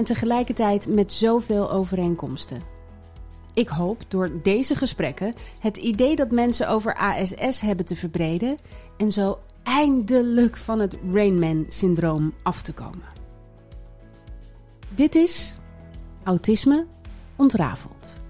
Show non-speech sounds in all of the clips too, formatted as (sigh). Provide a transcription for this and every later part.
en tegelijkertijd met zoveel overeenkomsten. Ik hoop door deze gesprekken het idee dat mensen over ASS hebben te verbreden en zo eindelijk van het Rainman-syndroom af te komen. Dit is Autisme ontrafeld.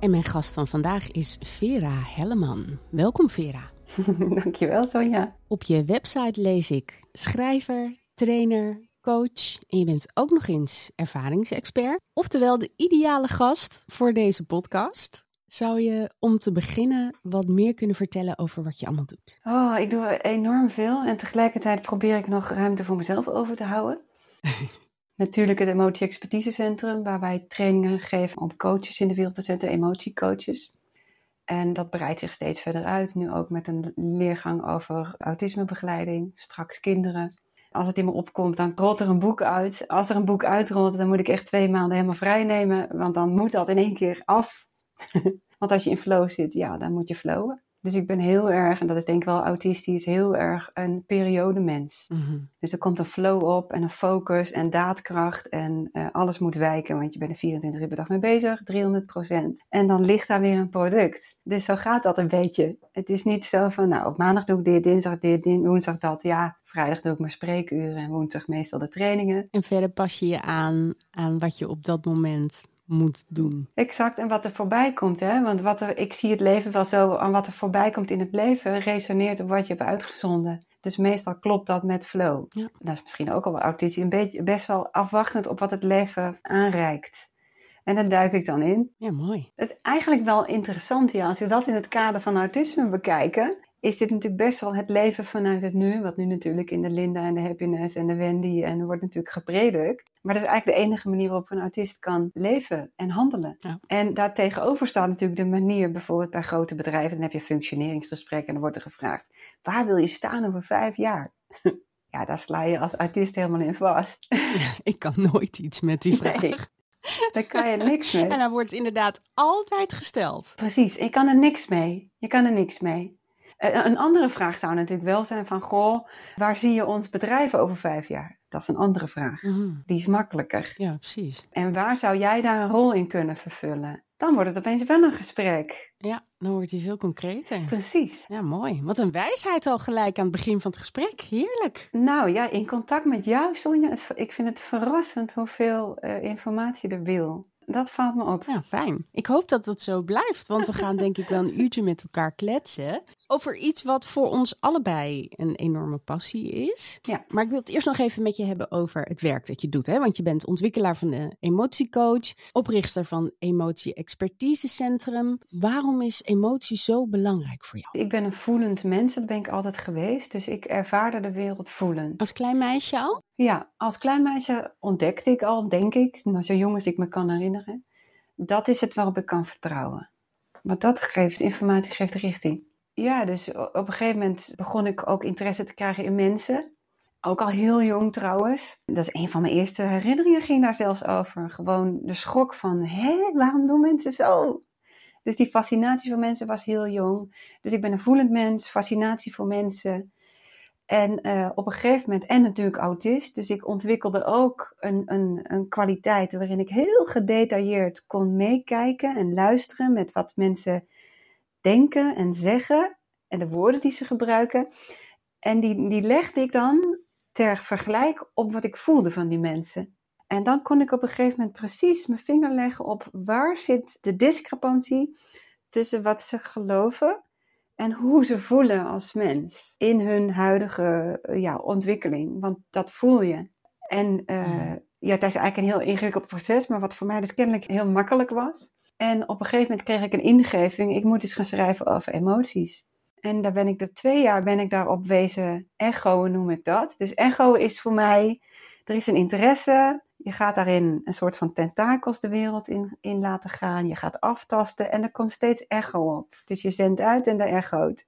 En mijn gast van vandaag is Vera Helleman. Welkom Vera. (laughs) Dankjewel Sonja. Op je website lees ik schrijver, trainer, coach en je bent ook nog eens ervaringsexpert. Oftewel de ideale gast voor deze podcast. Zou je om te beginnen wat meer kunnen vertellen over wat je allemaal doet? Oh, ik doe enorm veel en tegelijkertijd probeer ik nog ruimte voor mezelf over te houden. (laughs) Natuurlijk het Emotie Expertise Centrum, waar wij trainingen geven om coaches in de wereld te zetten, emotiecoaches. En dat breidt zich steeds verder uit, nu ook met een leergang over autismebegeleiding, straks kinderen. Als het in me opkomt, dan rolt er een boek uit. Als er een boek uitrolt, dan moet ik echt twee maanden helemaal vrij nemen, want dan moet dat in één keer af. (laughs) want als je in flow zit, ja, dan moet je flowen. Dus ik ben heel erg, en dat is denk ik wel autistisch, heel erg een periodemens. Mm Dus er komt een flow op en een focus en daadkracht en uh, alles moet wijken, want je bent er 24 uur per dag mee bezig, 300% En dan ligt daar weer een product. Dus zo gaat dat een beetje. Het is niet zo van, nou, op maandag doe ik dit, dinsdag dit, woensdag dat. Ja, vrijdag doe ik mijn spreekuren en woensdag meestal de trainingen. En verder pas je je aan aan wat je op dat moment moet doen. Exact, en wat er voorbij komt, hè? want wat er, ik zie het leven wel zo, aan wat er voorbij komt in het leven resoneert op wat je hebt uitgezonden. Dus meestal klopt dat met flow. Ja. Dat is misschien ook al wel autistisch, een beetje best wel afwachtend op wat het leven aanreikt. En daar duik ik dan in. Ja, mooi. Het is eigenlijk wel interessant, ja, als we dat in het kader van autisme bekijken is dit natuurlijk best wel het leven vanuit het nu. Wat nu natuurlijk in de Linda en de Happiness en de Wendy en er wordt natuurlijk gepredikt. Maar dat is eigenlijk de enige manier waarop een autist kan leven en handelen. Ja. En daartegenover staat natuurlijk de manier bijvoorbeeld bij grote bedrijven. Dan heb je functioneringsgesprekken en dan wordt er gevraagd. Waar wil je staan over vijf jaar? (laughs) Ja, daar sla je als artiest helemaal in vast. (laughs) ik kan nooit iets met die vraag. Nee. Daar kan je niks mee. (laughs) En dan wordt inderdaad altijd gesteld. Precies, je kan er niks mee. Je kan er niks mee. Eh, een andere vraag zou natuurlijk wel zijn van, goh, waar zie je ons bedrijf over vijf jaar? Dat is een andere vraag. Mhm. Die is makkelijker. Ja, precies. En waar zou jij daar een rol in kunnen vervullen? Dan wordt het opeens wel een gesprek. Ja, dan wordt hij veel concreter. Precies. Ja, mooi. Wat een wijsheid al gelijk aan het begin van het gesprek. Heerlijk. Nou ja, in contact met jou, Sonja, ik vind het verrassend hoeveel uh, informatie er wil. Dat valt me op. Ja, fijn. Ik hoop dat dat zo blijft, want we gaan denk ik wel een uurtje met elkaar kletsen over iets wat voor ons allebei een enorme passie is. Ja. Maar ik wil het eerst nog even met je hebben over het werk dat je doet. Hè? Want je bent ontwikkelaar van de emotiecoach, oprichter van Emotie Expertise Centrum. Waarom is emotie zo belangrijk voor jou? Ik ben een voelend mens, dat ben ik altijd geweest. Dus ik ervaarde de wereld voelend. Als klein meisje al? Ja, als klein meisje ontdekte ik al, denk ik, nou, zo jong als ik me kan herinneren. Dat is het waarop ik kan vertrouwen. Want dat geeft, informatie geeft richting ja, dus op een gegeven moment begon ik ook interesse te krijgen in mensen. Ook al heel jong trouwens. Dat is een van mijn eerste herinneringen, ging daar zelfs over. Gewoon de schok van, hé, waarom doen mensen zo? Dus die fascinatie voor mensen was heel jong. Dus ik ben een voelend mens, fascinatie voor mensen. En uh, op een gegeven moment, en natuurlijk autist, dus ik ontwikkelde ook een, een, een kwaliteit waarin ik heel gedetailleerd kon meekijken en luisteren met wat mensen denken en zeggen en de woorden die ze gebruiken. En die, die legde ik dan ter vergelijk op wat ik voelde van die mensen. En dan kon ik op een gegeven moment precies mijn vinger leggen op waar zit de discrepantie tussen wat ze geloven en hoe ze voelen als mens in hun huidige ja, ontwikkeling. Want dat voel je. En uh, ja, het is eigenlijk een heel ingewikkeld proces, maar wat voor mij dus kennelijk heel makkelijk was. En op een gegeven moment kreeg ik een ingeving, ik moet eens gaan schrijven over emoties. En daar ben ik de twee jaar ben ik daarop wezen echoen, noem ik dat. Dus echo is voor mij, er is een interesse, je gaat daarin een soort van tentakels de wereld in, in laten gaan, je gaat aftasten en er komt steeds echo op. Dus je zendt uit en daar echoot.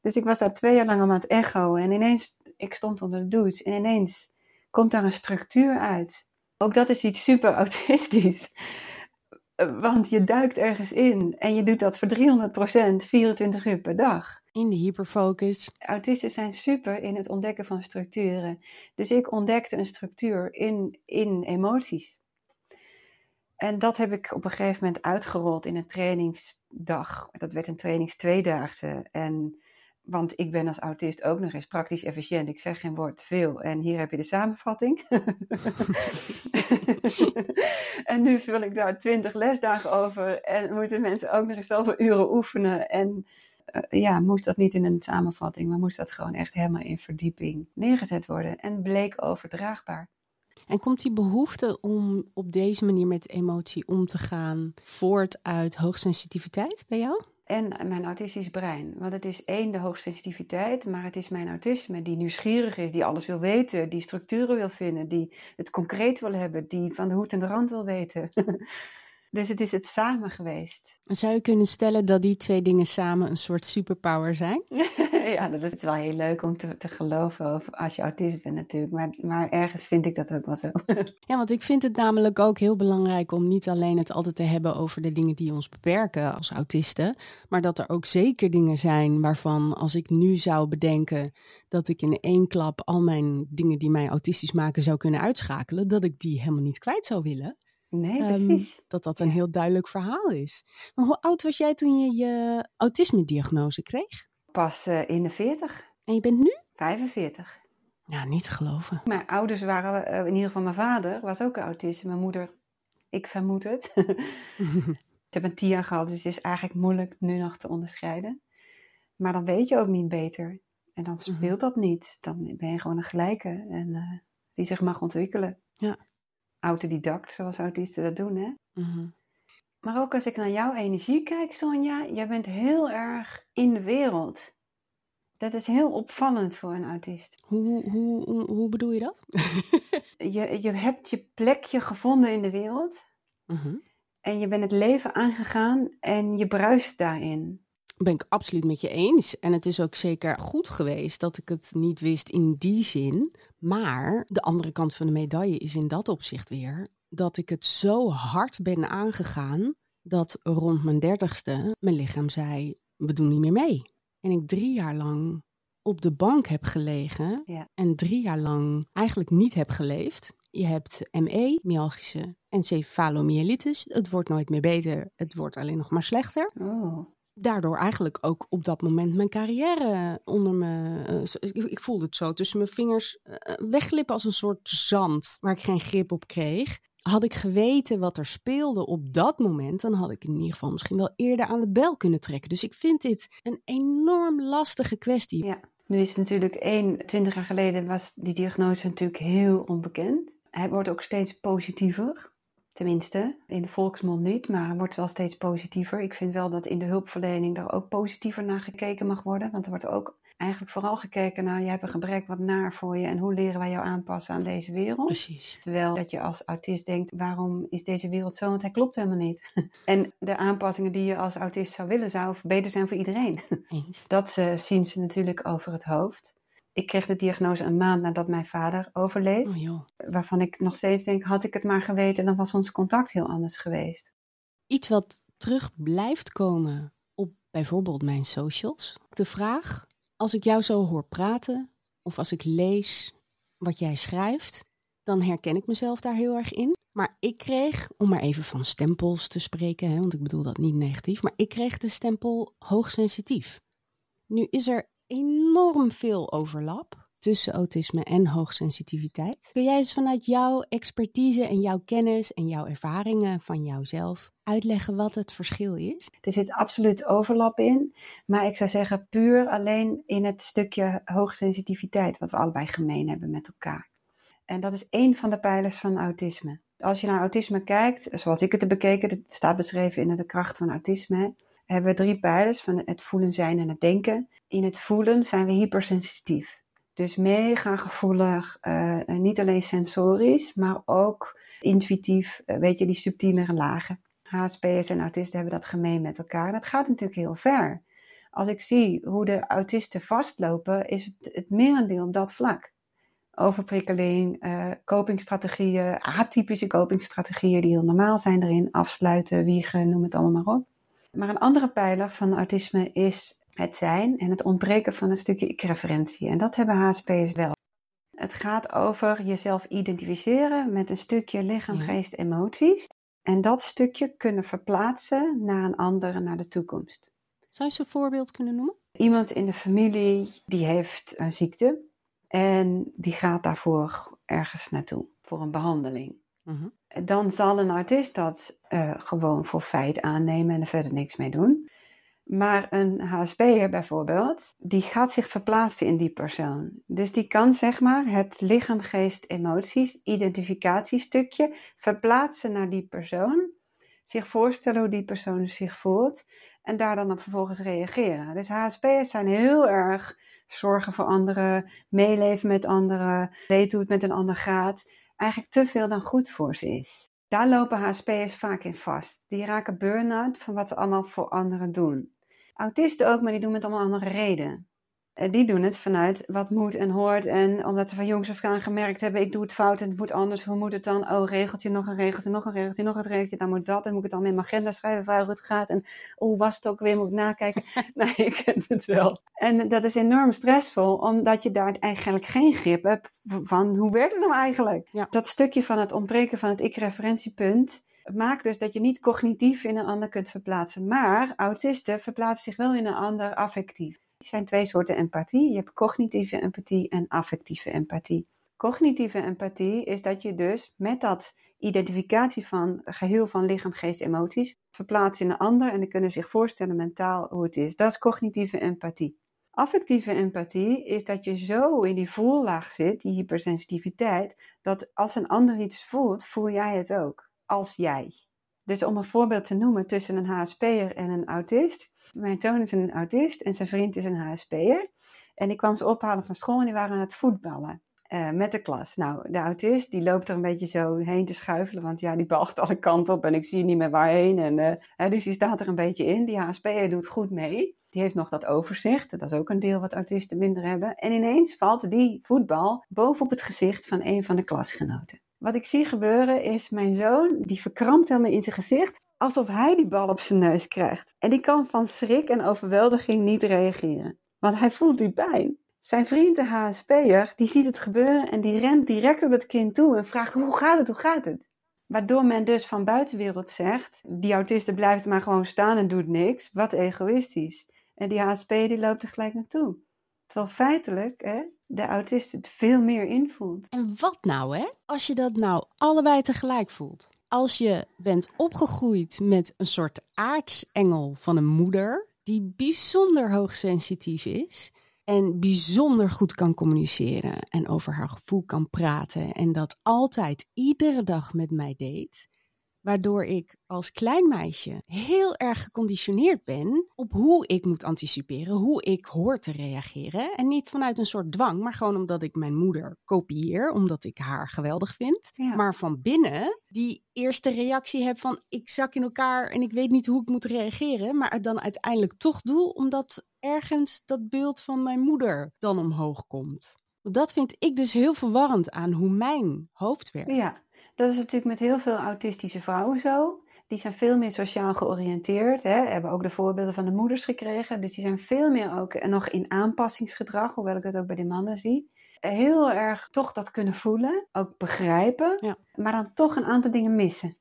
Dus ik was daar twee jaar lang aan het echo en ineens, ik stond onder de douche en ineens komt daar een structuur uit. Ook dat is iets super (laughs) autistisch. Want je duikt ergens in en je doet dat voor 300% 24 uur per dag. In de hyperfocus. Autisten zijn super in het ontdekken van structuren. Dus ik ontdekte een structuur in, in emoties. En dat heb ik op een gegeven moment uitgerold in een trainingsdag. Dat werd een trainingstweedaagse. En want ik ben als autist ook nog eens praktisch efficiënt. Ik zeg geen woord veel. En hier heb je de samenvatting. (laughs) en nu vul ik daar twintig lesdagen over. En moeten mensen ook nog eens zoveel uren oefenen. En uh, ja, moest dat niet in een samenvatting, maar moest dat gewoon echt helemaal in verdieping neergezet worden. En bleek overdraagbaar. En komt die behoefte om op deze manier met emotie om te gaan voort uit hoogsensitiviteit bij jou? En mijn autistisch brein. Want het is één, de hoogsensitiviteit, maar het is mijn autisme die nieuwsgierig is, die alles wil weten, die structuren wil vinden, die het concreet wil hebben, die van de hoed en de rand wil weten. (laughs) dus het is het samen geweest. Zou je kunnen stellen dat die twee dingen samen een soort superpower zijn? (laughs) ja, dat is wel heel leuk om te, te geloven als je autist bent natuurlijk. Maar, maar ergens vind ik dat ook wel zo. (laughs) ja, want ik vind het namelijk ook heel belangrijk om niet alleen het altijd te hebben over de dingen die ons beperken als autisten. Maar dat er ook zeker dingen zijn waarvan als ik nu zou bedenken dat ik in één klap al mijn dingen die mij autistisch maken zou kunnen uitschakelen. Dat ik die helemaal niet kwijt zou willen. Nee, ehm, precies. dat dat een heel duidelijk verhaal is. Maar hoe oud was jij toen je je autisme-diagnose kreeg? Pas uh, in de 40. En je bent nu? 45. Ja, niet te geloven. Mijn ouders waren, uh, in ieder geval mijn vader, was ook autist. Mijn moeder, ik vermoed het. (laughs) Ze hebben een TIA gehad, dus het is eigenlijk moeilijk nu nog te onderscheiden. Maar dan weet je ook niet beter. En dan mhm. speelt dat niet. Dan ben je gewoon een gelijke en uh, die zich mag ontwikkelen. Ja autodidact, zoals autisten dat doen. Hè? Mhm. Maar ook als ik naar jouw energie kijk, Sonja, jij bent heel erg in de wereld. Dat is heel opvallend voor een autist. Hoe, hoe, hoe, hoe bedoel je dat? (laughs) je, je hebt je plekje gevonden in de wereld. Mhm. En je bent het leven aangegaan en je bruist daarin ben ik absoluut met je eens. En het is ook zeker goed geweest dat ik het niet wist in die zin. Maar de andere kant van de medaille is in dat opzicht weer dat ik het zo hard ben aangegaan dat rond mijn dertigste mijn lichaam zei: we doen niet meer mee. En ik drie jaar lang op de bank heb gelegen en drie jaar lang eigenlijk niet heb geleefd. Je hebt ME, myalgische encefalomyelitis. Het wordt nooit meer beter, het wordt alleen nog maar slechter. Oh daardoor eigenlijk ook op dat moment mijn carrière onder me. Uh, ik, voelde het zo tussen mijn vingers uh, weglippen als een soort zand waar ik geen grip op kreeg. Had ik geweten wat er speelde op dat moment, dan had ik in ieder geval misschien wel eerder aan de bel kunnen trekken. Dus ik vind dit een enorm lastige kwestie. Ja, nu is het natuurlijk één, twintig jaar geleden was die diagnose natuurlijk heel onbekend. Hij wordt ook steeds positiever. Tenminste, in de volksmond niet, maar het wordt wel steeds positiever. Ik vind wel dat in de hulpverlening er ook positiever naar gekeken mag worden. Want er wordt ook eigenlijk vooral gekeken naar, je hebt een gebrek wat naar voor je en hoe leren wij jou aanpassen aan deze wereld. Precies. Terwijl dat je als autist denkt, waarom is deze wereld zo, want hij klopt helemaal niet. (laughs) en de aanpassingen die je als autist zou willen, zou beter zijn voor iedereen. (laughs) Eens. Dat uh, zien ze natuurlijk over het hoofd. Ik kreeg de diagnose een maand nadat mijn vader overleed. Oh, waarvan ik nog steeds denk, had ik het maar geweten, dan was ons contact heel anders geweest. Iets wat terug blijft komen op bijvoorbeeld mijn socials. De vraag, als ik jou zo hoor praten of als ik lees wat jij schrijft, dan herken ik mezelf daar heel erg in. Maar ik kreeg, om maar even van stempels te spreken, hè, want ik bedoel dat niet negatief, maar ik kreeg de stempel hoogsensitief. Nu is er enorm veel overlap tussen autisme en hoogsensitiviteit. Kun jij eens vanuit jouw expertise en jouw kennis en jouw ervaringen van jouzelf uitleggen wat het verschil is? Er zit absoluut overlap in, maar ik zou zeggen puur alleen in het stukje hoogsensitiviteit, wat we allebei gemeen hebben met elkaar. En dat is één van de pijlers van autisme. Als je naar autisme kijkt, zoals ik het heb bekeken, staat beschreven in de kracht van autisme, hebben we drie pijlers van het voelen, zijn en het denken. In het voelen zijn we hypersensitief. Dus mega gevoelig, uh, niet alleen sensorisch, maar ook intuïtief, uh, weet je, die subtielere lagen. HSP'ers en autisten hebben dat gemeen met elkaar. En dat gaat natuurlijk heel ver. Als ik zie hoe de autisten vastlopen, is het het merendeel op dat vlak. Overprikkeling, uh, copingstrategieën, atypische copingstrategieën die heel normaal zijn erin, afsluiten, wiegen, noem het allemaal maar op. Maar een andere pijler van autisme is het zijn en het ontbreken van een stukje ik-referentie. En dat hebben HSP'ers wel. Het gaat over jezelf identificeren met een stukje lichaam, geest, emoties. En dat stukje kunnen verplaatsen naar een andere, naar de toekomst. Zou je een voorbeeld kunnen noemen? Iemand in de familie die heeft een ziekte en die gaat daarvoor ergens naartoe voor een behandeling. Mhm. Dan zal een artiest dat uh, gewoon voor feit aannemen en er verder niks mee doen. Maar een HSP'er bijvoorbeeld, die gaat zich verplaatsen in die persoon. Dus die kan zeg maar het lichaam, geest, emoties, identificatiestukje verplaatsen naar die persoon. Zich voorstellen hoe die persoon zich voelt en daar dan op vervolgens reageren. Dus HSP'ers zijn heel erg zorgen voor anderen, meeleven met anderen, weten hoe het met een ander gaat. Eigenlijk te veel dan goed voor ze is. Daar lopen HSP'ers vaak in vast. Die raken burn-out van wat ze allemaal voor anderen doen. Autisten ook, maar die doen het allemaal andere reden. Eh, die doen het vanuit wat moet en hoort. En omdat ze van jongs af aan gemerkt hebben, ik doe het fout en het moet anders. Hoe moet het dan? Oh, regeltje, nog een regeltje, nog een regeltje, nog een regeltje. Dan moet dat. En moet ik het dan in mijn agenda schrijven waar het gaat. En hoe was het ook weer? Moet ik nakijken? (laughs) nee, ik ken het wel. En dat is enorm stressvol, omdat je daar eigenlijk geen grip hebt van hoe werkt het nou eigenlijk? Dat stukje van het ontbreken van het ik-referentiepunt maakt dus dat je niet cognitief in een ander kunt verplaatsen. Maar autisten verplaatsen zich wel in een ander affectief. Er zijn twee soorten empathie. Je hebt cognitieve empathie en affectieve empathie. Cognitieve empathie is dat je dus met dat identificatie van geheel van lichaam, geest, emoties verplaatst in een ander en die kunnen zich voorstellen mentaal hoe het is. Dat is cognitieve empathie. Affectieve empathie is dat je zo in die voellaag zit, die hypersensitiviteit, dat als een ander iets voelt, voel jij het ook, als jij. Dus om een voorbeeld te noemen tussen een HSP'er en een autist, mijn zoon is een autist en zijn vriend is een HSP'er. En ik kwam ze ophalen van school en die waren aan het voetballen. Uh, met de klas. Nou, de autist die loopt er een beetje zo heen te schuifelen, want ja, die balgt alle kanten op en ik zie niet meer waarheen. En, uh, dus die staat er een beetje in. Die HSP'er doet goed mee. Die heeft nog dat overzicht. Dat is ook een deel wat autisten minder hebben. En ineens valt die voetbal bovenop het gezicht van een van de klasgenoten. Wat ik zie gebeuren is mijn zoon, die verkrampt helemaal in zijn gezicht alsof hij die bal op zijn neus krijgt. En die kan van schrik en overweldiging niet reageren, want hij voelt die pijn. Zijn vriend, de HSP'er, die ziet het gebeuren en die rent direct op het kind toe en vraagt: Hoe gaat het? Hoe gaat het? Waardoor men dus van buitenwereld zegt: Die autiste blijft maar gewoon staan en doet niks. Wat egoïstisch. En die HSP die loopt er gelijk naartoe. Terwijl feitelijk hè, de autist het veel meer invoelt. En wat nou, hè? Als je dat nou allebei tegelijk voelt als je bent opgegroeid met een soort aartsengel van een moeder, die bijzonder hoogsensitief is en bijzonder goed kan communiceren en over haar gevoel kan praten en dat altijd iedere dag met mij deed, Waardoor ik als klein meisje heel erg geconditioneerd ben op hoe ik moet anticiperen, hoe ik hoor te reageren. En niet vanuit een soort dwang, maar gewoon omdat ik mijn moeder kopieer, omdat ik haar geweldig vind. Maar van binnen die eerste reactie heb van ik zak in elkaar en ik weet niet hoe ik moet reageren, maar het dan uiteindelijk toch doe, omdat ergens dat beeld van mijn moeder dan omhoog komt. Dat vind ik dus heel verwarrend aan hoe mijn hoofd werkt. Ja. Dat is natuurlijk met heel veel autistische vrouwen zo. Die zijn veel meer sociaal georiënteerd. Hè. Hebben ook de voorbeelden van de moeders gekregen. Dus die zijn veel meer ook nog in aanpassingsgedrag, hoewel ik dat ook bij de mannen zie. Heel erg toch dat kunnen voelen, ook begrijpen, maar dan toch een aantal dingen missen.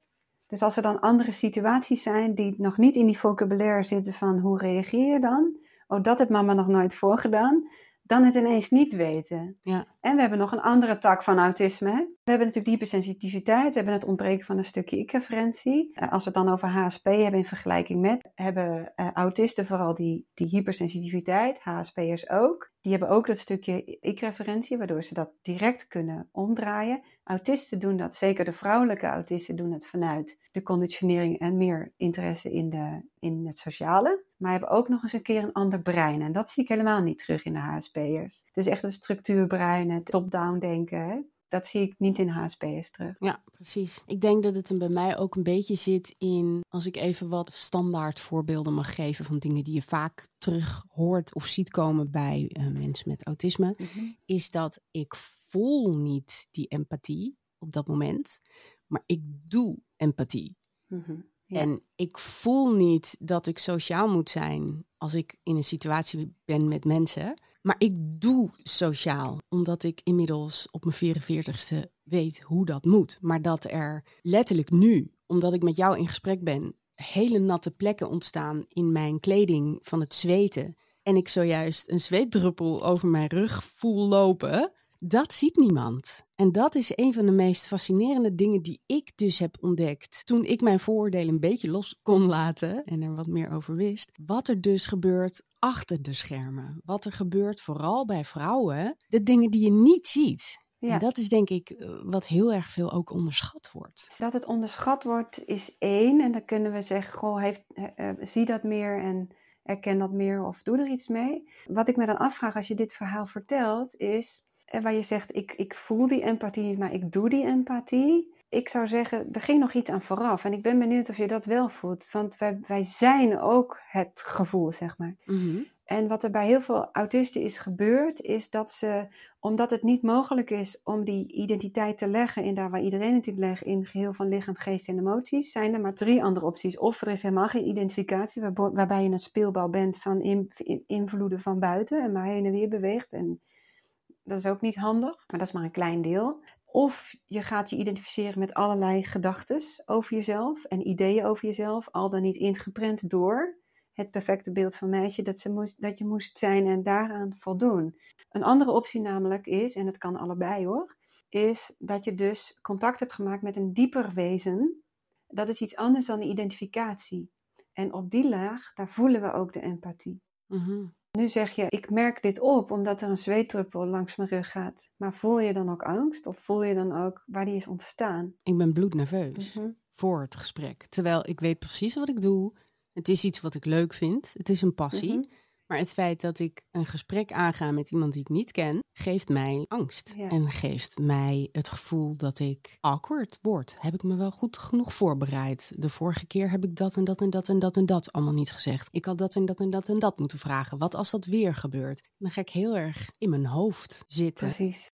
Dus als er dan andere situaties zijn die nog niet in die vocabulaire zitten van hoe reageer je dan? Oh, dat heeft mama nog nooit voorgedaan dan het ineens niet weten. Ja. En we hebben nog een andere tak van autisme. Hè? We hebben natuurlijk die hypersensitiviteit, we hebben het ontbreken van een stukje ik-referentie. Uh, als we het dan over HSP hebben in vergelijking met, hebben uh, autisten vooral die, die hypersensitiviteit, HSP'ers ook. Die hebben ook dat stukje ik-referentie, waardoor ze dat direct kunnen omdraaien. Autisten doen dat, zeker de vrouwelijke autisten doen het vanuit de conditionering en meer interesse in, de, in het sociale. Maar hebben ook nog eens een keer een ander brein. En dat zie ik helemaal niet terug in de HSP'ers. Dus echt het structuurbrein, het top-down denken. Hè? Dat zie ik niet in HSP'ers terug. Ja, precies. Ik denk dat het hem bij mij ook een beetje zit in, als ik even wat standaard voorbeelden mag geven van dingen die je vaak terug hoort of ziet komen bij uh, mensen met autisme, mm-hmm. is dat ik voel niet die empathie op dat moment, maar ik doe empathie. Ja. En ik voel niet dat ik sociaal moet zijn als ik in een situatie ben met mensen. Maar ik doe sociaal, omdat ik inmiddels op mijn 44ste weet hoe dat moet. Maar dat er letterlijk nu, omdat ik met jou in gesprek ben, hele natte plekken ontstaan in mijn kleding van het zweten. En ik zojuist een zweetdruppel over mijn rug voel lopen dat ziet niemand. En dat is een van de meest fascinerende dingen die ik dus heb ontdekt. Toen ik mijn vooroordelen een beetje los kon laten en er wat meer over wist. Wat er dus gebeurt achter de schermen. Wat er gebeurt vooral bij vrouwen. De dingen die je niet ziet. Ja. En dat is denk ik eh, wat heel erg veel ook onderschat wordt. Dat het onderschat wordt is één. En dan kunnen we zeggen, goh, heeft, uh, zie dat meer en erken dat meer of doe er iets mee. Wat ik me dan afvraag als je dit verhaal vertelt is waar je zegt, ik, ik voel die empathie, maar ik doe die empathie. Ik zou zeggen, er ging nog iets aan vooraf. En ik ben benieuwd of je dat wel voelt. Want wij, wij zijn ook het gevoel, zeg maar. Mm-hmm. En wat er bij heel veel autisten is gebeurd, is dat ze, omdat het niet mogelijk is om die identiteit te leggen in daar waar iedereen het in legt, in geheel van lichaam, geest en emoties, zijn er maar drie andere opties. Of er is helemaal geen identificatie, waar, waarbij je een speelbal bent van in, in, invloeden van buiten en maar heen en weer beweegt en dat is ook niet handig, maar dat is maar een klein deel. Of je gaat je identificeren met allerlei gedachten over jezelf en ideeën over jezelf, al dan niet ingeprent door het perfecte beeld van meisje dat, ze moest, dat je moest zijn en daaraan voldoen. Een andere optie namelijk is, en het kan allebei hoor, is dat je dus contact hebt gemaakt met een dieper wezen. Dat is iets anders dan de identificatie. En op die laag, daar voelen we ook de empathie. Mm nu zeg je, ik merk dit op omdat er een zweetdruppel langs mijn rug gaat. Maar voel je dan ook angst? Of voel je dan ook waar die is ontstaan? Ik ben bloednerveus mm voor het gesprek. Terwijl ik weet precies wat ik doe. Het is iets wat ik leuk vind. Het is een passie. Mhm. Maar het feit dat ik een gesprek aanga met iemand die ik niet ken, geeft mij angst. En geeft mij het gevoel dat ik awkward word. Heb ik me wel goed genoeg voorbereid? De vorige keer heb ik dat en dat en dat en dat en dat allemaal niet gezegd. Ik had dat en dat en dat en dat moeten vragen. Wat als dat weer gebeurt? Dan ga ik heel erg in mijn hoofd zitten. Precies.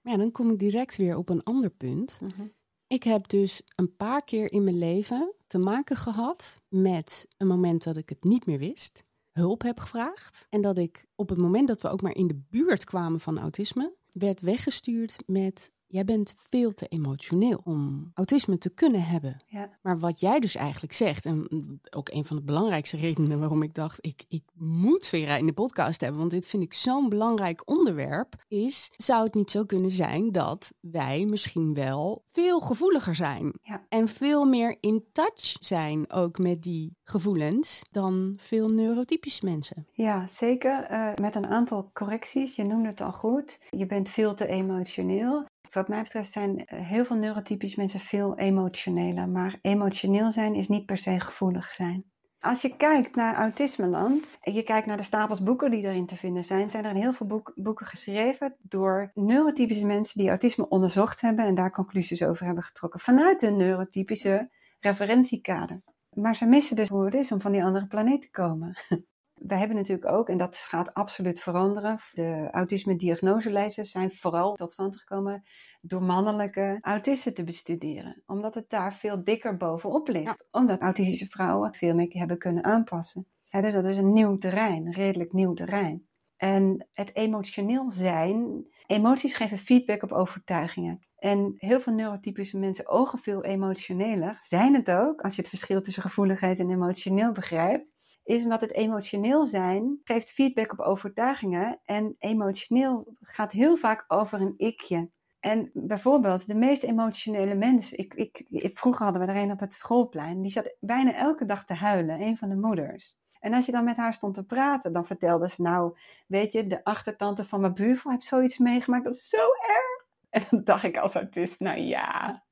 Maar ja, dan kom ik direct weer op een ander punt. Mhm. Ik heb dus een paar keer in mijn leven te maken gehad met een moment dat ik het niet meer wist hulp heb gevraagd. En dat ik op het moment dat we ook maar in de buurt kwamen van autisme, werd weggestuurd met Jij bent veel te emotioneel om autisme te kunnen hebben. Ja. Maar wat jij dus eigenlijk zegt, en ook een van de belangrijkste redenen waarom ik dacht, ik, ik moet Vera in de podcast hebben, want dit vind ik zo'n belangrijk onderwerp, is, zou het niet zo kunnen zijn dat wij misschien wel veel gevoeliger zijn ja. en veel meer in touch zijn ook met die gevoelens dan veel neurotypische mensen? Ja, zeker. Uh, met een aantal correcties. Je noemde het al goed. Je bent veel te emotioneel. Wat mij betreft zijn eh, heel veel neurotypische mensen veel emotioneler. Maar emotioneel zijn is niet per se gevoelig zijn. Als je kijkt naar Autismeland en je kijkt naar de stapels boeken die erin te vinden zijn, zijn er heel veel boeken geschreven door neurotypische mensen die autisme onderzocht hebben en daar conclusies over hebben getrokken vanuit een neurotypische referentiekader. Maar ze missen dus hoe het is om van die andere planeet te komen. (laughs) We hebben natuurlijk ook, en dat gaat absoluut veranderen, de autisme-diagnoselijsten zijn vooral tot stand gekomen door mannelijke autisten te bestuderen. Omdat het daar veel dikker bovenop ligt. Omdat autistische vrouwen veel meer hebben kunnen aanpassen. dus dat is een nieuw terrein, een redelijk nieuw terrein. En het emotioneel zijn, emoties geven feedback op overtuigingen. En heel veel neurotypische mensen ogen veel emotioneler, zijn het ook, als je het verschil tussen gevoeligheid en emotioneel begrijpt. Is omdat het emotioneel zijn geeft feedback op overtuigingen. En emotioneel gaat heel vaak over een ikje. En bijvoorbeeld, de meest emotionele mensen. Ik, ik, vroeger hadden we er een op het schoolplein. Die zat bijna elke dag te huilen, een van de moeders. En als je dan met haar stond te praten, dan vertelde ze: Nou, weet je, de achtertante van mijn buurvrouw heeft zoiets meegemaakt. Dat is zo erg. En dan dacht ik als artiest: Nou ja,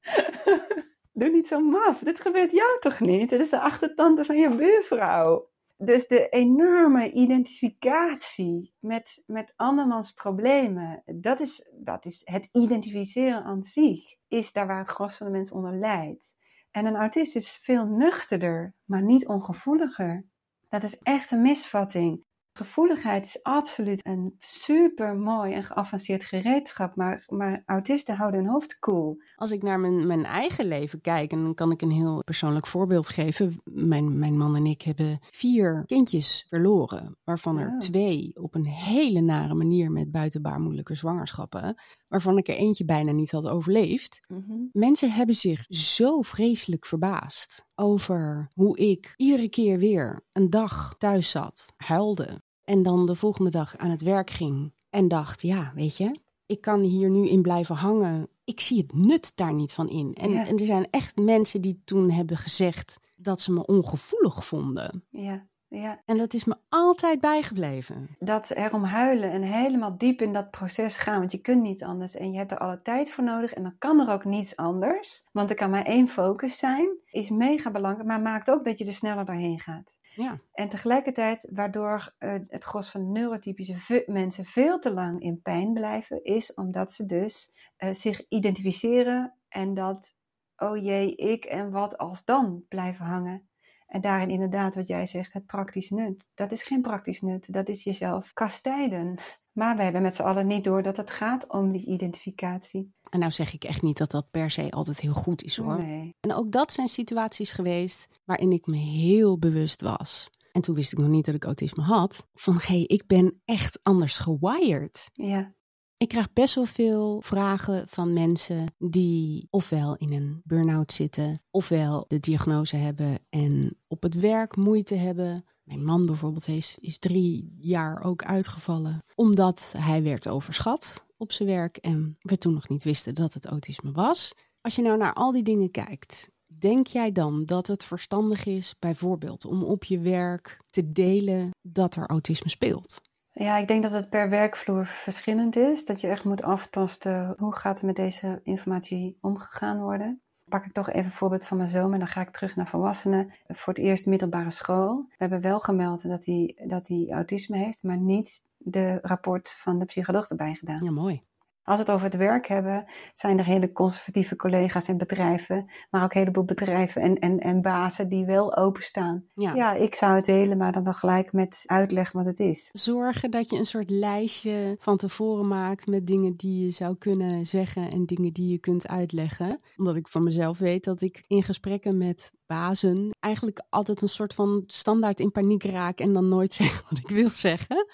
(laughs) doe niet zo maf. Dit gebeurt jou toch niet? Het is de achtertante van je buurvrouw. Dus de enorme identificatie met, met andermans problemen, dat is, dat is het identificeren aan zich, is daar waar het gros van de mensen onder lijdt. En een autist is veel nuchterder, maar niet ongevoeliger. Dat is echt een misvatting. Gevoeligheid is absoluut een super mooi en geavanceerd gereedschap, maar, maar autisten houden hun hoofd koel. Als ik naar mijn, mijn eigen leven kijk, en dan kan ik een heel persoonlijk voorbeeld geven. Mijn, mijn man en ik hebben vier kindjes verloren, waarvan er oh. twee op een hele nare manier met buitenbaarmoedelijke zwangerschappen, waarvan ik er eentje bijna niet had overleefd. Mhm. Mensen hebben zich zo vreselijk verbaasd over hoe ik iedere keer weer een dag thuis zat, huilde, en dan de volgende dag aan het werk ging en dacht, ja, weet je, ik kan hier nu in blijven hangen. Ik zie het nut daar niet van in. En, en er zijn echt mensen die toen hebben gezegd dat ze me ongevoelig vonden. Ja. Ja. En dat is me altijd bijgebleven. Dat erom huilen en helemaal diep in dat proces gaan, want je kunt niet anders en je hebt er alle tijd voor nodig en dan kan er ook niets anders, want er kan maar één focus zijn, is mega belangrijk, maar maakt ook dat je er sneller doorheen gaat. Ja. En tegelijkertijd, waardoor uh, het gros van neurotypische mensen veel te lang in pijn blijven, is omdat ze dus uh, zich identificeren en dat, oh jee, ik en wat als dan blijven hangen. En daarin inderdaad, wat jij zegt, het praktisch nut. Dat is geen praktisch nut, dat is jezelf kastijden. Maar we hebben met z'n allen niet door dat het gaat om die identificatie. En nou zeg ik echt niet dat dat per se altijd heel goed is hoor. Nee. En ook dat zijn situaties geweest waarin ik me heel bewust was. En toen wist ik nog niet dat ik autisme had. Van hé, hey, ik ben echt anders gewired. Ja. Ik krijg best wel veel vragen van mensen die ofwel in een burn-out zitten, ofwel de diagnose hebben en op het werk moeite hebben. Mijn man bijvoorbeeld is, is drie jaar ook uitgevallen omdat hij werd overschat op zijn werk en we toen nog niet wisten dat het autisme was. Als je nou naar al die dingen kijkt, denk jij dan dat het verstandig is bijvoorbeeld om op je werk te delen dat er autisme speelt? Ja, ik denk dat het per werkvloer verschillend is. Dat je echt moet aftasten hoe gaat er met deze informatie omgegaan worden. Pak ik toch even een voorbeeld van mijn zoon en dan ga ik terug naar volwassenen. Voor het eerst middelbare school. We hebben wel gemeld dat hij, dat hij autisme heeft, maar niet de rapport van de psycholoog erbij gedaan. Ja, mooi. Als we het over het werk hebben, zijn er hele conservatieve collega's en bedrijven, maar ook een heleboel bedrijven en, en, en bazen die wel openstaan. Ja. ja, ik zou het delen, maar dan wel gelijk met uitleg wat het is. Zorgen dat je een soort lijstje van tevoren maakt met dingen die je zou kunnen zeggen en dingen die je kunt uitleggen. Omdat ik van mezelf weet dat ik in gesprekken met bazen eigenlijk altijd een soort van standaard in paniek raak en dan nooit (laughs) zeg wat ik wil zeggen.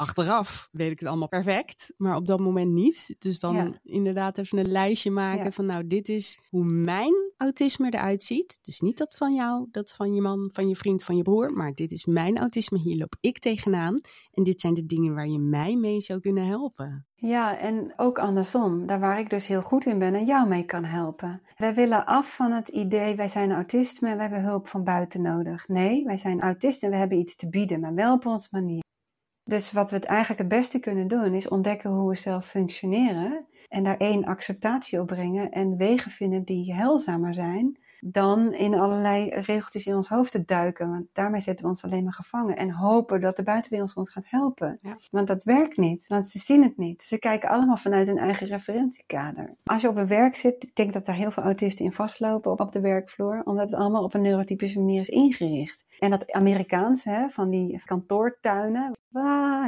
Achteraf weet ik het allemaal perfect, maar op dat moment niet. Dus dan inderdaad even een lijstje maken van nou, dit is hoe mijn autisme eruit ziet. Dus niet dat van jou, dat van je man, van je vriend, van je broer, maar dit is mijn autisme, hier loop ik tegenaan. En dit zijn de dingen waar je mij mee zou kunnen helpen. Ja, en ook andersom, daar waar ik dus heel goed in ben en jou mee kan helpen. Wij willen af van het idee, wij zijn autisten en we hebben hulp van buiten nodig. Nee, wij zijn autisten en we hebben iets te bieden, maar wel op onze manier. Dus wat we het eigenlijk het beste kunnen doen, is ontdekken hoe we zelf functioneren. En daar één acceptatie op brengen en wegen vinden die heilzamer zijn. Dan in allerlei regeltjes in ons hoofd te duiken. Want daarmee zetten we ons alleen maar gevangen. En hopen dat de buitenwereld ons gaat helpen. Want dat werkt niet, want ze zien het niet. Ze kijken allemaal vanuit hun eigen referentiekader. Als je op een werk zit, ik denk dat daar heel veel autisten in vastlopen op de werkvloer. Omdat het allemaal op een neurotypische manier is ingericht. En dat Amerikaans, hè, van die kantoortuinen,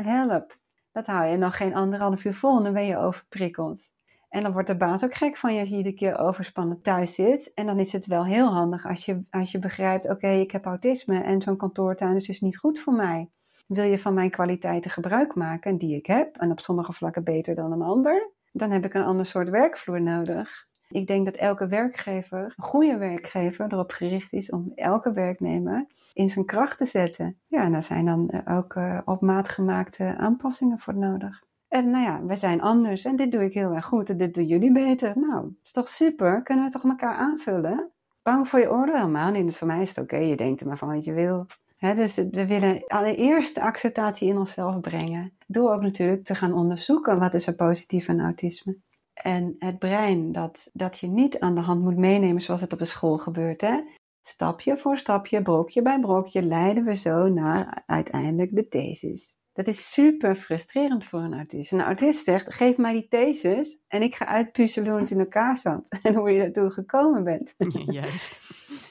help. Dat hou je nog geen anderhalf uur vol en dan ben je overprikkeld. En dan wordt de baas ook gek van je als je iedere keer overspannen thuis zit. En dan is het wel heel handig als je, als je begrijpt, oké, ik heb autisme en zo'n kantoortuin is dus niet goed voor mij. Wil je van mijn kwaliteiten gebruik maken, die ik heb, en op sommige vlakken beter dan een ander, dan heb ik een ander soort werkvloer nodig. Ik denk dat elke werkgever, een goede werkgever, erop gericht is om elke werknemer in zijn kracht te zetten. Ja, en daar zijn dan eh, ook uh, op maat gemaakte aanpassingen voor nodig. En nou ja, we zijn anders en dit doe ik heel erg goed en dit doen jullie beter. Nou, is toch super? Kunnen we toch elkaar aanvullen? Bang voor je oordeel helemaal niet. Dus voor mij is het oké, je denkt er maar van wat je wil. dus we willen allereerst de acceptatie in onszelf brengen. Door ook natuurlijk te gaan onderzoeken wat is er positief aan autisme. En het brein, dat, dat je niet aan de hand moet meenemen zoals het op de school gebeurt. Hè? Stapje voor stapje, brokje bij brokje, leiden we zo naar uiteindelijk de thesis. Dat is super frustrerend voor een autist. Een autist zegt, geef mij die thesis en ik ga uitpuzzelen hoe het in elkaar zat. (laughs) En hoe je daartoe gekomen bent. (laughs) juist.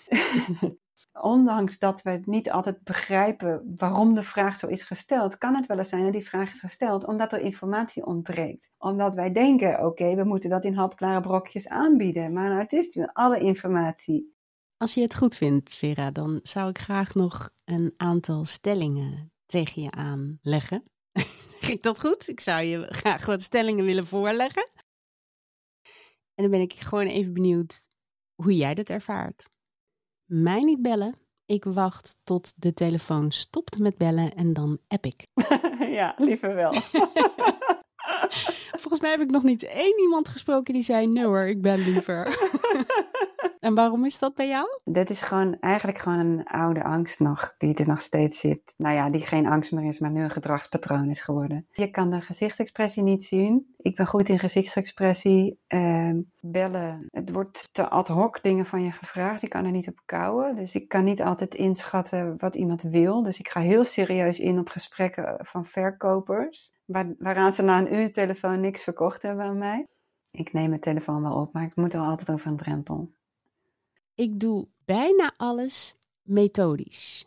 (laughs) Ondanks dat we niet altijd begrijpen waarom de vraag zo is gesteld, kan het wel eens zijn dat die vraag is gesteld omdat er informatie ontbreekt. Omdat wij denken, oké, we moeten dat in hapklare brokjes aanbieden. Maar een autist wil alle informatie. Als je het goed vindt, Vera, dan zou ik graag nog een aantal stellingen tegen je aanleggen. (laughs) Zeg ik dat goed? Ik zou je graag wat stellingen willen voorleggen. En dan ben ik gewoon even benieuwd hoe jij dat ervaart. Mij niet bellen. Ik wacht tot de telefoon stopt met bellen en dan app ik. (laughs) ja, liever wel. (laughs) Volgens mij heb ik nog niet één iemand gesproken die zei: nee hoor, ik ben liever. En waarom is dat bij jou? Dit is gewoon eigenlijk gewoon een oude angst nog, die er nog steeds zit. Nou ja, die geen angst meer is, maar nu een gedragspatroon is geworden. Je kan de gezichtsexpressie niet zien. Ik ben goed in gezichtsexpressie. Uh, bellen, het wordt te ad hoc dingen van je gevraagd. Ik kan er niet op kouwen. Dus ik kan niet altijd inschatten wat iemand wil. Dus ik ga heel serieus in op gesprekken van verkopers. Waar, waaraan ze na een uur telefoon niks verkocht hebben aan mij. Ik neem mijn telefoon wel op, maar ik moet er altijd over een drempel. Ik doe bijna alles methodisch.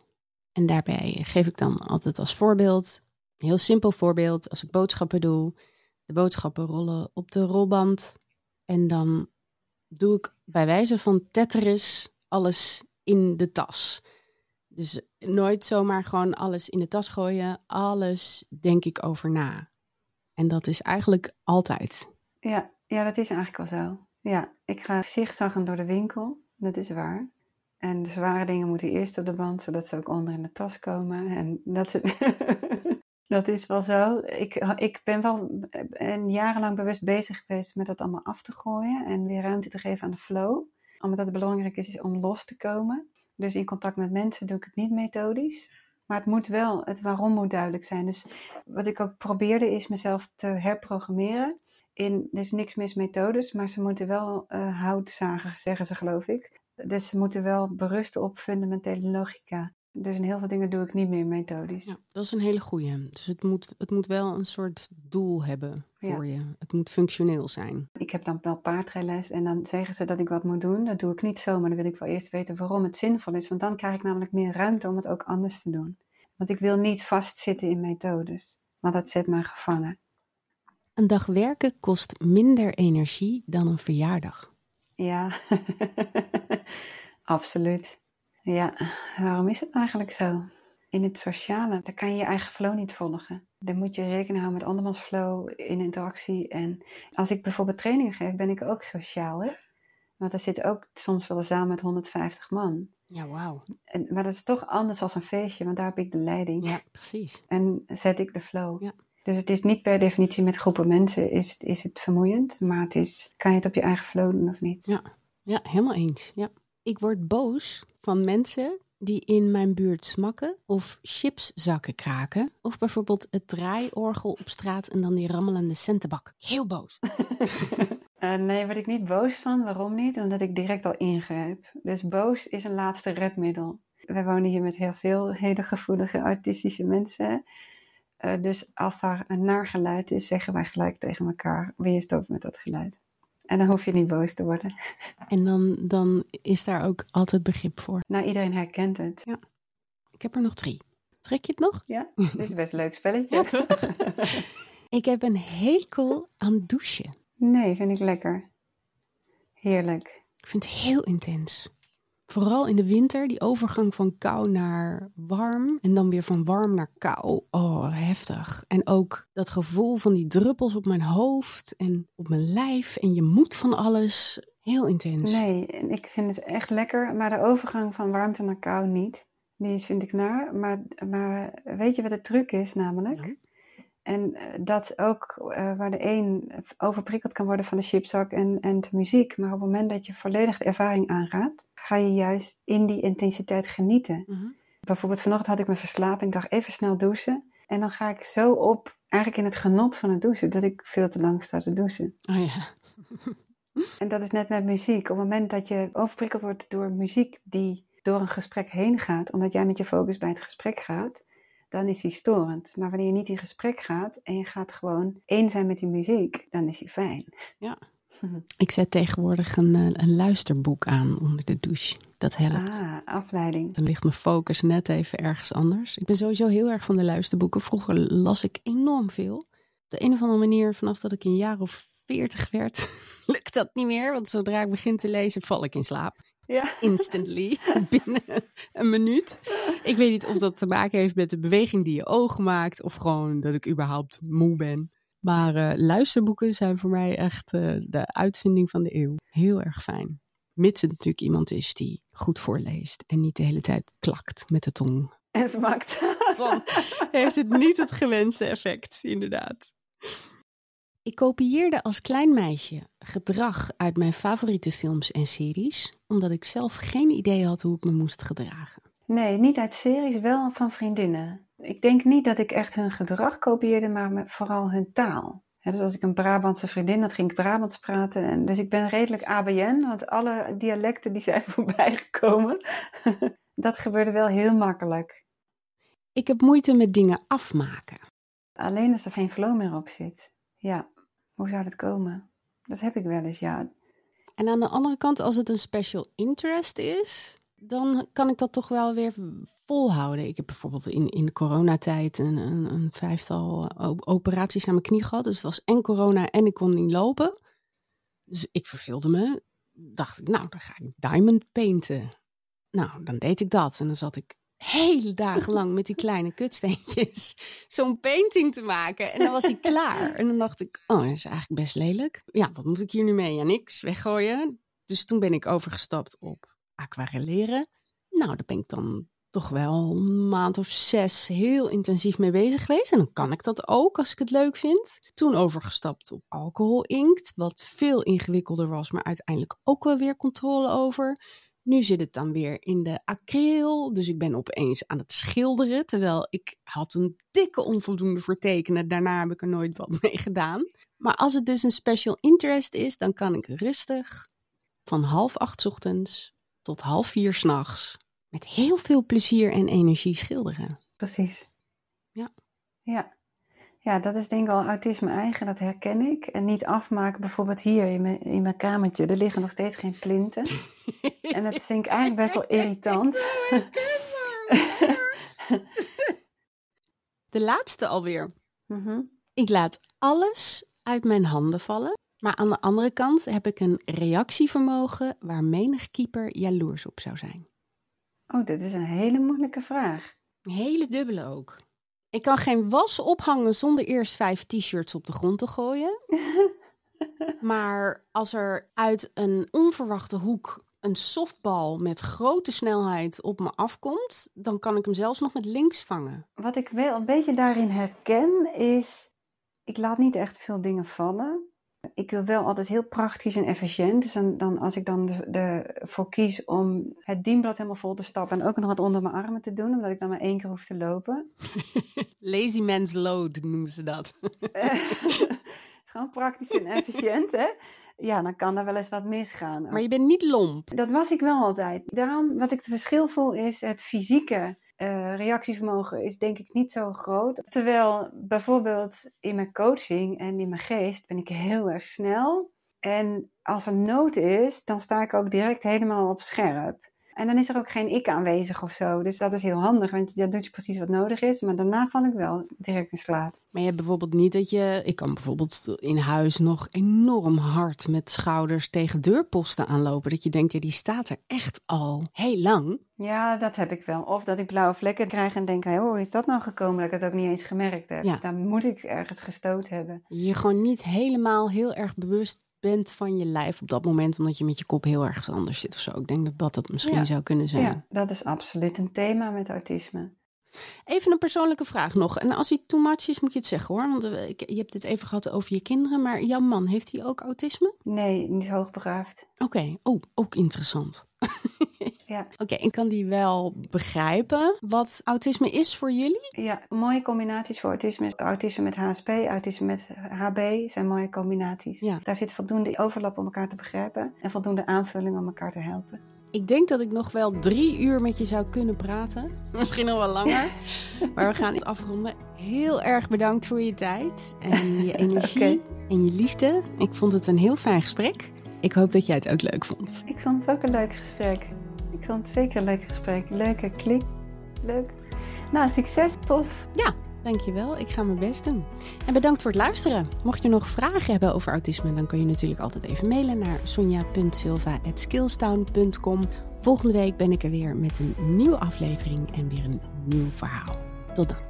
En daarbij geef ik dan altijd als voorbeeld, een heel simpel voorbeeld, als ik boodschappen doe, de boodschappen rollen op de rolband. En dan doe ik bij wijze van Tetris alles in de tas. Dus nooit zomaar gewoon alles in de tas gooien. Alles denk ik over na. En dat is eigenlijk altijd. Ja, ja dat is eigenlijk wel zo. Ja, ik ga zigzaggen door de winkel. Dat is waar. En de zware dingen moeten eerst op de band, zodat ze ook onder in de tas komen. En dat, (laughs) dat is wel zo. Ik, ik ben wel een jarenlang bewust bezig geweest met dat allemaal af te gooien en weer ruimte te geven aan de flow. Omdat het belangrijk is om los te komen. Dus in contact met mensen doe ik het niet methodisch. Maar het moet wel, het waarom moet duidelijk zijn. Dus wat ik ook probeerde is mezelf te herprogrammeren in, er is niks mis methodes, maar ze moeten wel uh, hout zagen, zeggen ze geloof ik. Dus ze moeten wel berusten op fundamentele logica. Dus in heel veel dingen doe ik niet meer methodisch. Ja, dat is een hele goeie. Dus het moet, het moet wel een soort doel hebben voor je. Het moet functioneel zijn. Ik heb dan wel paardrijles en dan zeggen ze dat ik wat moet doen. Dat doe ik niet zo, maar dan wil ik wel eerst weten waarom het zinvol is. Want dan krijg ik namelijk meer ruimte om het ook anders te doen. Want ik wil niet vastzitten in methodes. Want dat zet mij gevangen. Een dag werken kost minder energie dan een verjaardag. Ja, (laughs) absoluut. Ja, waarom is het eigenlijk zo? In het sociale, daar kan je je eigen flow niet volgen. Dan moet je rekening houden met andermans flow in interactie. En als ik bijvoorbeeld training geef, ben ik ook sociaal. Hè? Want daar zit ook soms wel samen met 150 man. Ja, wauw. Maar dat is toch anders als een feestje, want daar heb ik de leiding. Ja, precies. En zet ik de flow. Ja. Dus het is niet per definitie met groepen mensen is, is het vermoeiend, maar het is, kan je het op je eigen flow doen of niet? Ja, ja helemaal eens. Ja. Ik word boos van mensen die in mijn buurt smakken of chipszakken kraken. Of bijvoorbeeld het draaiorgel op straat en dan die rammelende centenbak. Heel boos. uh, (laughs) nee, word ik niet boos van. Waarom niet? Omdat ik direct al ingrijp. Dus boos is een laatste redmiddel. We wonen hier met heel veel hele gevoelige artistische mensen. Eh, dus als daar een naar geluid is, zeggen wij gelijk tegen elkaar: is het met dat geluid? En dan hoef je niet boos te worden. (laughs) En dan, dan is daar ook altijd begrip voor. Nou, iedereen herkent het. Ja. Ik heb er nog drie. Trek je het nog? Ja, dit is best een leuk spelletje. (laughs) ik heb een hekel aan douchen. Nee, vind ik lekker. Heerlijk. Ik vind het heel intens. Vooral in de winter, die overgang van kou naar warm en dan weer van warm naar kou. Oh, heftig. En ook dat gevoel van die druppels op mijn hoofd en op mijn lijf en je moet van alles. Heel intens. Nee, en ik vind het echt lekker, maar de overgang van warmte naar kou niet. Die vind ik naar. Maar, maar weet je wat de truc is namelijk? Nou? En eh, dat ook eh, waar de een overprikkeld kan worden van de chipzak en, en de muziek. Maar op het moment dat je volledig de ervaring aangaat, ga je juist in die intensiteit genieten. Mhm. Bijvoorbeeld vanochtend had ik me verslapen. Ik dacht even snel douchen. En dan ga ik zo op, eigenlijk in het genot van het douchen, dat ik veel te lang sta te douchen. Oh ja. (laughs) En dat is net met muziek. Op het moment dat je overprikkeld wordt door muziek die door een gesprek heen gaat, omdat jij met je focus bij het gesprek gaat, dan is die storend. Maar wanneer je niet in gesprek gaat en je gaat gewoon één zijn met die muziek, dan is die fijn. Ja. (laughs) Ik zet tegenwoordig een, eh, een luisterboek aan onder de douche. Dat helpt. Ah, afleiding. Dan ligt mijn focus net even ergens anders. Ik ben sowieso heel erg van de luisterboeken. Vroeger las ik enorm veel. Op de een of andere manier, vanaf dat ik een jaar of veertig werd, (laughs) lukt dat niet meer. Want zodra ik begin te lezen, val ik in slaap. Ja. Instantly, (laughs) binnen een minuut. Ik weet niet of dat te maken heeft met de beweging die je ogen maakt. Of gewoon dat ik überhaupt moe ben. Maar eh, luisterboeken zijn voor mij echt eh, de uitvinding van de eeuw. Heel erg fijn. Mits het natuurlijk iemand is die goed voorleest. En niet de hele tijd klakt met de tong. En smakt. (laughs) Heeft het niet het gewenste effect, inderdaad. Ik kopieerde als klein meisje gedrag uit mijn favoriete films en series, omdat ik zelf geen idee had hoe ik me moest gedragen. Nee, niet uit series, wel van vriendinnen. Ik denk niet dat ik echt hun gedrag kopieerde, maar vooral hun taal. Dus als ik een Brabantse vriendin had, ging ik Brabants praten. En dus ik ben redelijk ABN, want alle dialecten die zijn (laughs) voorbij gekomen, (laughs) dat gebeurde wel heel makkelijk. Ik heb moeite met dingen afmaken. Alleen als er geen flow meer op zit. Ja, hoe zou dat komen? Dat heb ik wel eens, ja. En aan de andere kant, als het een special interest is, dan kan ik dat toch wel weer volhouden. Ik heb bijvoorbeeld in, in de coronatijd een, een, een vijftal o- operaties aan mijn knie gehad. Dus het was en corona en ik kon niet lopen. Dus ik verveelde me. Dacht ik, nou, dan ga ik diamond painten. Nou, dan deed ik dat. En dan zat ik hele dagen lang met die kleine kutsteentjes zo'n painting te maken. En dan was hij klaar. En dan dacht ik, oh, dat is eigenlijk best lelijk. Ja, wat moet ik hier nu mee? Ja, niks, weggooien. Dus toen ben ik overgestapt op aquarelleren. Nou, daar ben ik dan toch wel een maand of zes heel intensief mee bezig geweest. En dan kan ik dat ook als ik het leuk vind. Toen overgestapt op alcoholinkt, wat veel ingewikkelder was, maar uiteindelijk ook wel weer controle over. Nu zit het dan weer in de acryl, dus ik ben opeens aan het schilderen. Terwijl ik had een dikke onvoldoende voor tekenen. Daarna heb ik er nooit wat (laughs) mee gedaan. Maar als het dus een special interest is, dan kan ik rustig van half acht 's ochtends tot half vier 's nachts met heel veel plezier en energie schilderen. Precies. Ja. Ja. Ja, dat is denk ik al autisme eigen, dat herken ik. En niet afmaken, bijvoorbeeld hier in mijn, in mijn kamertje, er liggen nog steeds geen plinten. En dat vind ik eigenlijk best wel irritant. (laughs) De laatste alweer. Mhm. Ik laat alles uit mijn handen vallen. Maar aan de andere kant heb ik een reactievermogen waar menig keeper jaloers op zou zijn. Oh, dit is een hele moeilijke vraag. Een hele dubbele ook. Ik kan geen was ophangen zonder eerst vijf t-shirts op de grond te gooien. (laughs) Maar als er uit een onverwachte hoek een softbal met grote snelheid op me afkomt, dan kan ik hem zelfs nog met links vangen. Wat ik wel een beetje daarin herken is, ik laat niet echt veel dingen vallen. Ik wil wel altijd heel praktisch en efficiënt. Dus dan, dan als ik dan de- de- ervoor kies om het dienblad helemaal vol te stappen en ook nog wat onder mijn armen te doen, omdat ik dan maar één keer hoef te lopen. (laughs) Lazy man's load noemen ze dat. (laughs) Gewoon praktisch en efficiënt, hè? Ja, dan kan er wel eens wat misgaan. Maar je bent niet lomp. Dat was ik wel altijd. Daarom, wat ik het verschil voel, is het fysieke eh, reactievermogen is denk ik niet zo groot. Terwijl bijvoorbeeld in mijn coaching en in mijn geest ben ik heel erg snel. En als er nood is, dan sta ik ook direct helemaal op scherp. En dan is er ook geen ik aanwezig of zo. Dus dat is heel handig, want dan doe je precies wat nodig is. Maar daarna val ik wel direct in slaap. Maar je hebt bijvoorbeeld niet dat je. Ik kan bijvoorbeeld in huis nog enorm hard met schouders tegen deurposten aanlopen. Dat je denkt, ja, die staat er echt al heel lang. Ja, dat heb ik wel. Of dat ik blauwe vlekken krijg en denk, hey, hoe is dat nou gekomen dat ik het ook niet eens gemerkt heb? Ja. Dan moet ik ergens gestoot hebben. Je gewoon niet helemaal heel erg bewust bent van je lijf op dat moment, omdat je met je kop heel erg anders zit of zo. Ik denk dat dat, dat misschien zou kunnen zijn. Ja, dat is absoluut een thema met autisme. Even een persoonlijke vraag nog. En als hij too much is, moet je het zeggen hoor. Want eh, je hebt het even gehad over je kinderen. Maar jouw man, heeft hij ook autisme? Nee, niet hoogbegaafd. Oké, oh, ook interessant. (laughs) ja. Oké, en kan die wel begrijpen wat autisme is voor jullie? Ja, mooie combinaties voor autisme. Autisme met HSP, autisme met HB zijn mooie combinaties. Ja. Daar zit voldoende overlap om elkaar te begrijpen en voldoende aanvulling om elkaar te helpen. Ik denk dat ik nog wel drie uur met je zou kunnen praten. (laughs) Misschien nog wel langer. (laughs) maar we gaan het afronden. Heel erg bedankt voor je tijd en je (laughs) energie en je liefde. Ik vond het een heel fijn gesprek. Ik hoop dat jij het ook leuk vond. Ik vond het ook een leuk gesprek. Ik vond het zeker een leuk gesprek. Leuke klik. Leuk. Nou, succes. Tof. Ja, Dankjewel, ik ga mijn best doen. En bedankt voor het luisteren. Mocht je nog vragen hebben over autisme, dan kun je natuurlijk altijd even mailen naar sonja.silva.skillstown.com. Volgende week ben ik er weer met een nieuwe aflevering en weer een nieuw verhaal. Tot dan.